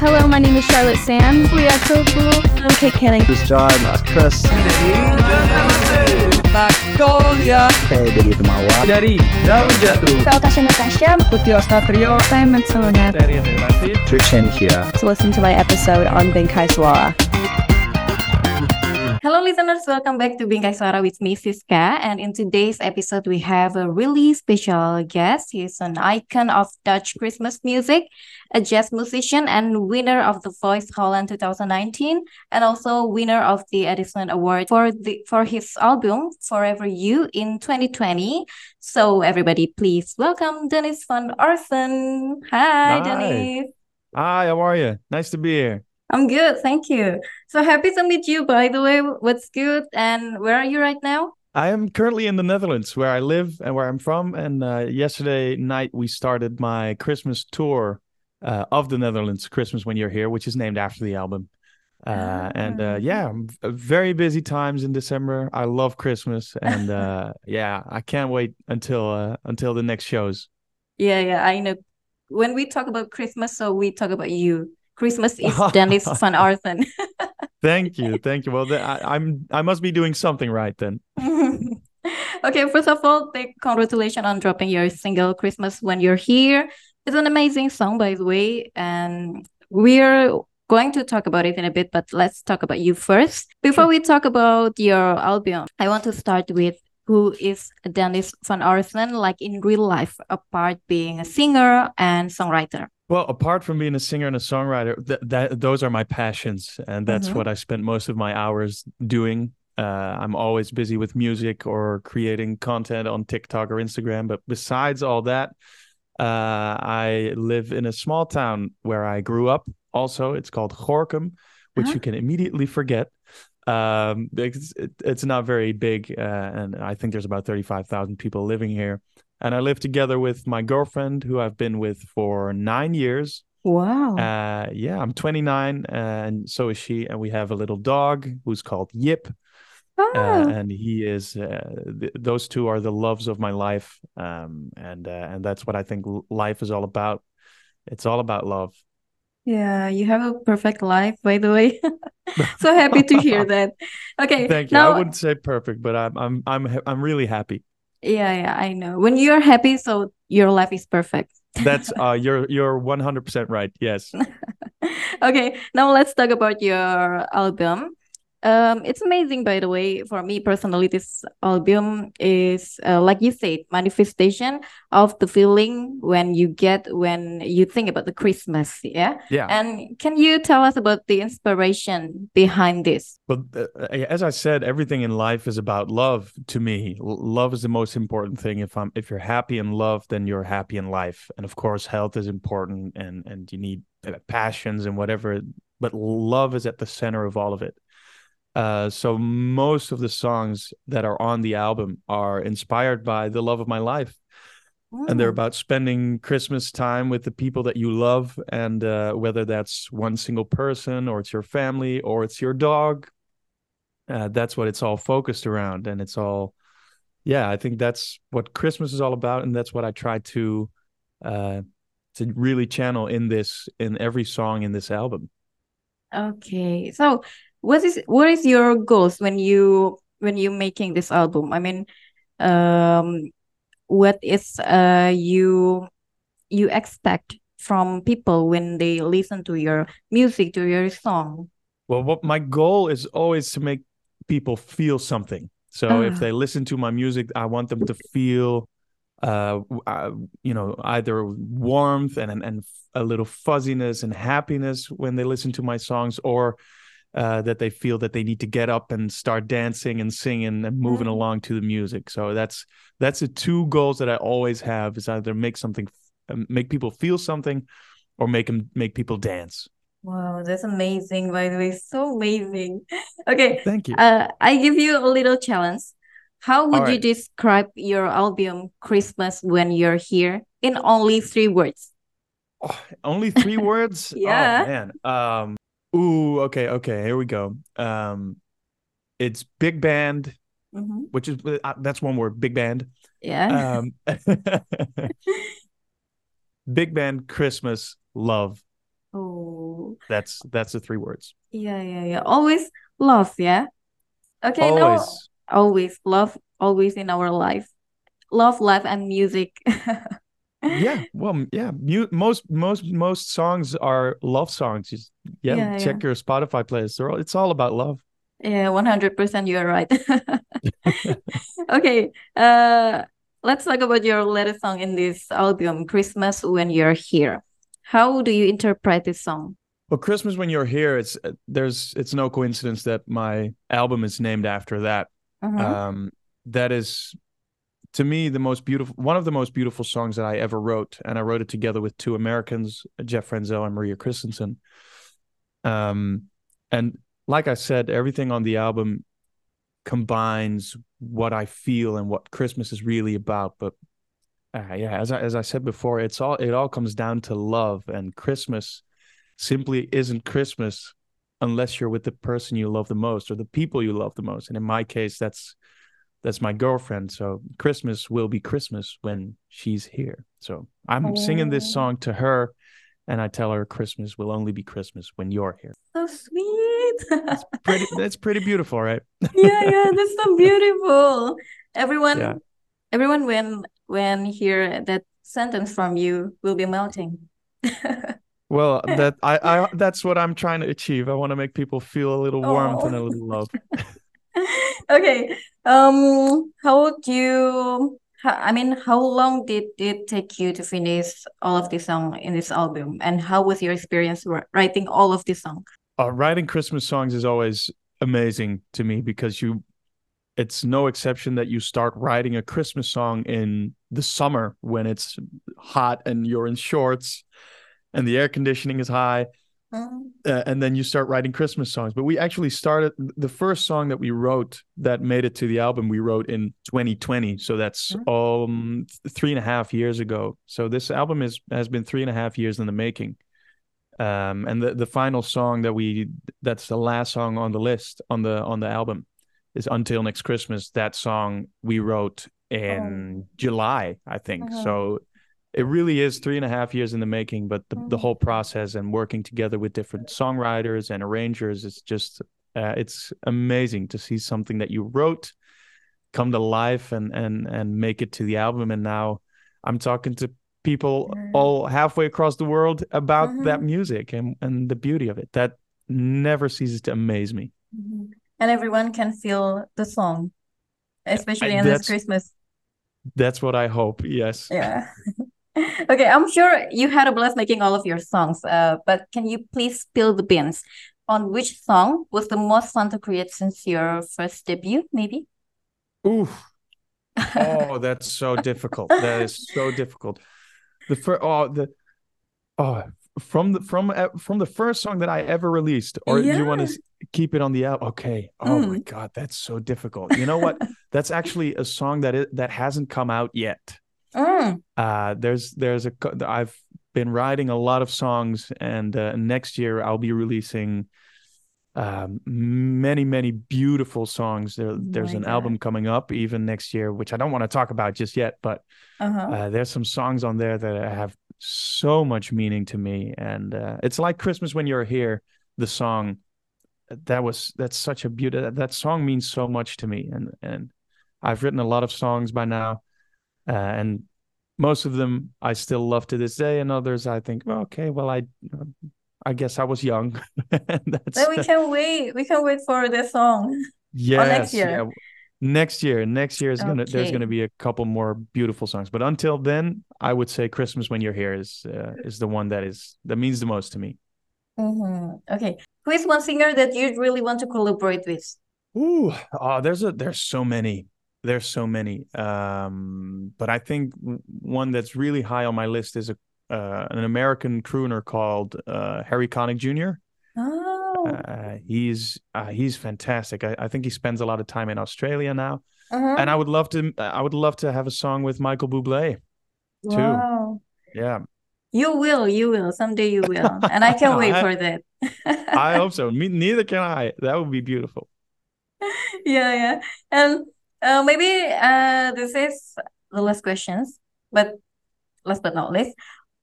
Hello, my name is Charlotte Sands. We are so cool. I'm Kate Canning. This is John. That's Chris. Magnolia Saya dari Temawa. dari Daun Jatuh Saya Tasha Natasha. Putih Ostatrio Simon Solonet. dari Relasi Trishan here. To listen to my episode on Bingkai Suara. Hello, listeners. Welcome back to Bingkai Suara with me, Siska. And in today's episode, we have a really special guest. He's an icon of Dutch Christmas music, a jazz musician, and winner of the Voice Holland 2019, and also winner of the Edison Award for the for his album Forever You in 2020. So, everybody, please welcome Dennis van Aarssen. Hi, Hi. Dennis. Hi, how are you? Nice to be here. I'm good, thank you. So happy to meet you, by the way. What's good? And where are you right now? I am currently in the Netherlands where I live and where I'm from. And uh, yesterday night, we started my Christmas tour uh, of the Netherlands, Christmas When You're Here, which is named after the album. Uh, and Ah. uh, yeah, very busy times in December. I love Christmas, and uh, yeah, I can't wait until uh, until the next shows. Yeah, yeah, I know. When we talk about Christmas, so we talk about you. Christmas is Dennis van Aarssen. Thank you, thank you. Well, I, I'm I must be doing something right then. okay, first of all, big congratulations on dropping your single Christmas When You're Here. It's an amazing song, by the way, and we're going to talk about it in a bit, but let's talk about you first. Before we talk about your album, I want to start with who is Dennis van Aarssen, like in real life, apart being a singer and songwriter. Well, apart from being a singer and a songwriter, th- that those are my passions, and that's Mhm. what I spent most of my hours doing. Uh, I'm always busy with music or creating content on TikTok or Instagram. But besides all that, uh, I live in a small town where I grew up. Also, it's called Gorkum, which Uh-huh. you can immediately forget. Um, because it, it's not very big, uh, and I think there's about thirty-five thousand people living here. And I live together with my girlfriend, who I've been with for nine years. Wow. Uh, yeah, I'm 29, and so is she. And we have a little dog who's called Yip, uh, oh. and he is. Uh, th- those two are the loves of my life, um, and uh, and that's what I think life is all about. It's all about love. Yeah, you have a perfect life, by the way. so happy to hear that. Okay, Thank you. now, I wouldn't say perfect, but I'm I'm I'm I'm really happy. Yeah, yeah, I know. When you're happy, so your life is perfect. That's uh, you're you're 100% right. Yes. Okay, now let's talk about your album. Um, it's amazing, by the way. For me personally, this album is, uh, like you said, manifestation of the feeling when you get when you think about the Christmas. Yeah. Yeah. And can you tell us about the inspiration behind this? But uh, as I said, everything in life is about love to me. Love is the most important thing. If I'm if you're happy in love, then you're happy in life. And of course, health is important and and you need uh, passions and whatever, but love is at the center of all of it. Uh, so most of the songs that are on the album are inspired by the love of my life. And they're about spending Christmas time with the people that you love, and uh, whether that's one single person or it's your family or it's your dog, uh, that's what it's all focused around, and it's all, yeah, I think that's what Christmas is all about, and that's what I try to, uh, to really channel in this in every song in this album. Okay, so what is what is your goals when you when you making this album? I mean, um, what is uh you you expect from people when they listen to your music, to your song? Well, what my goal is always to make people feel something. So if Ah. they listen to my music, I want them to feel, uh, uh, you know, either warmth and and- and a little fuzziness and happiness when they listen to my songs, or uh, that they feel that they need to get up and start dancing and singing and moving Mm. along to the music. So that's that's the two goals that I always have: is either make something, um, make people feel something, or make them make people dance. Wow, that's amazing, by the way. So amazing. Okay, Thank you. uh, I give you a little challenge. How would you describe your album Christmas when you're here in only three words? Oh, only three words? Yeah. Oh man. Um ooh, okay, okay, here we go. Um it's big band, Mhm. which is uh, that's one word, big band. Yeah. Um big band Christmas love. Oh, That's that's the three words. Yeah, yeah, yeah. Always love, yeah. Okay, Always. always love, always in our life. Love, life, and music. Yeah. Well, yeah. Mu- most most most songs are love songs. Just yeah, Yeah, check yeah. your Spotify playlist. All, it's all about love. Yeah, 100% you're right. Okay, uh, let's talk about your latest song in this album, Christmas When You're Here. How do you interpret this song? Well, Christmas when you're here, it's uh, there's it's no coincidence that my album is named after that. Mhm. Um, that is to me the most beautiful one of the most beautiful songs that I ever wrote, and I wrote it together with two Americans, Jeff Franzel and Maria Christensen. Um, and like I said, everything on the album combines what I feel and what Christmas is really about. But uh, yeah, as I as I said before, it's all it all comes down to love, and Christmas simply isn't Christmas unless you're with the person you love the most or the people you love the most. And in my case, that's that's my girlfriend. So Christmas will be Christmas when she's here. So I'm singing this Oh. song to her, and I tell her Christmas will only be Christmas when you're here. So sweet. Pretty, that's pretty beautiful, right? Yeah, yeah, that's so beautiful. Everyone, Yeah. everyone when when hear that sentence from you will be melting. Well, that I, I that's what I'm trying to achieve. I want to make people feel a little warmth and a Oh. little love. Oh. Okay. Um, how would you, I mean, how long did it take you to finish all of this song in this album? And how was your experience writing all of this song? Uh, writing Christmas songs is always amazing to me because you, it's no exception that you start writing a Christmas song in the summer when it's hot and you're in shorts and the air conditioning is high. Uh, and then you start writing Christmas songs. But we actually started the first song that we wrote that made it to the album. We wrote in 2020, so that's um three and a half years ago. So this album is has been three and a half years in the making. Um, and the the final song that we that's the last song on the list on the on the album is "Until Next Christmas." That song we wrote in July, I think. Mhm. So it really is three and a half years in the making but the, the Mhm. whole process and working together with different songwriters and arrangers is just uh, it's amazing to see something that you wrote come to life and and and make it to the album and now i'm talking to people all halfway across the world about that Mhm. music and and the beauty of it that never ceases to amaze me Mhm. And everyone can feel the song, especially I- in this Christmas. that's what i hope yes Yeah. Okay, I'm sure you had a blast making all of your songs, uh, but can you please spill the beans on which song was the most fun to create since your first debut, maybe? Oof. Oh, that's so difficult. That is so difficult. The first, oh, the, oh, from the from uh, from the first song that I ever released, or do you want to keep it on the album? Okay. Oh my Mm. God, that's so difficult. You know what? That's actually a song that it that hasn't come out yet. Mm, Uh, there's there's a I've been writing a lot of songs, and uh, next year I'll be releasing um, many many beautiful songs. There, there's my an God. album coming up even next year, which I don't want to talk about just yet, but uh-huh. uh, there's some songs on there that have so much meaning to me, and uh, it's like Christmas when you're here. The song that was that's such a beauty. That, that song means so much to me, and and I've written a lot of songs by now, uh, and most of them I still love to this day, and others I think, well, okay, well, I I guess I was young. and that's Then we can wait. We can wait for the song. yes, year. yeah. Next year, next year is gonna there's gonna be a couple more beautiful songs, but until then, I would say Christmas when you're here is uh, is the one that is that means the most to me. Mhm. Okay. Who is one singer that you really want to collaborate with? Ooh, oh, there's a there's so many. There's so many. Um, but I think one that's really high on my list is a uh, an American crooner called uh, Harry Connick Jr. Oh. Uh, he's uh, he's fantastic. I, I think he spends a lot of time in Australia now, Mhm. and I would love to I would love to have a song with Michael Bublé. too. Wow. Yeah, You will, you will. Someday you will. And I can't wait I- for that. I hope so. Me, neither can I. That would be beautiful. Yeah, yeah. And uh, maybe uh, this is the last questions, but last but not least,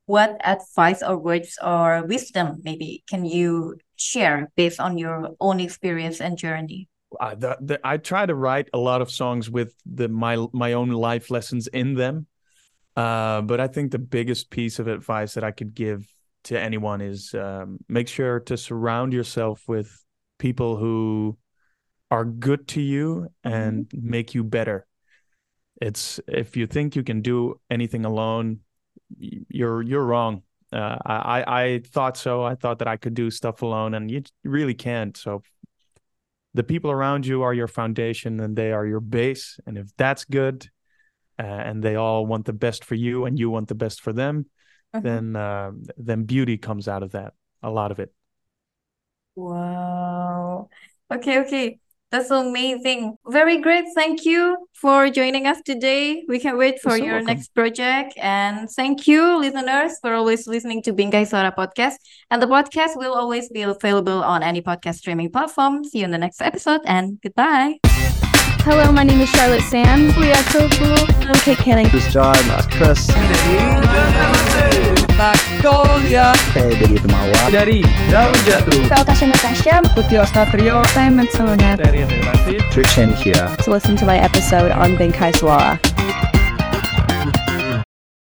what advice or words or wisdom maybe can you share based on your own experience and journey? I, the, the, I try to write a lot of songs with the my my own life lessons in them. Uh, but I think the biggest piece of advice that I could give to anyone is um, make sure to surround yourself with people who are good to you and make you better. It's if you think you can do anything alone, you're you're wrong. Uh, I I I thought so. I thought that I could do stuff alone, and you really can't. So the people around you are your foundation, and they are your base. And if that's good, uh, and they all want the best for you, and you want the best for them, Mhm. then uh, then beauty comes out of that. A lot of it. Wow. Okay, okay. That's amazing. Very great. Thank you for joining us today. We can wait for so your welcome. next project. And thank you, listeners, for always listening to Bingkai Suara Podcast. And the podcast will always be available on any podcast streaming platform. See you in the next episode and goodbye. Hello, my name is Charlotte Sam. We are so cool. I'm Kate Canning. This is John, Mas Chris. Magnolia Saya Dedi Temawa. dari Daun Jatuh. Saya Tasha Natasha. Putih Satrio Saya Matsuna. dari Rafid. Trishan here. To listen to my episode on Bingkai Suara.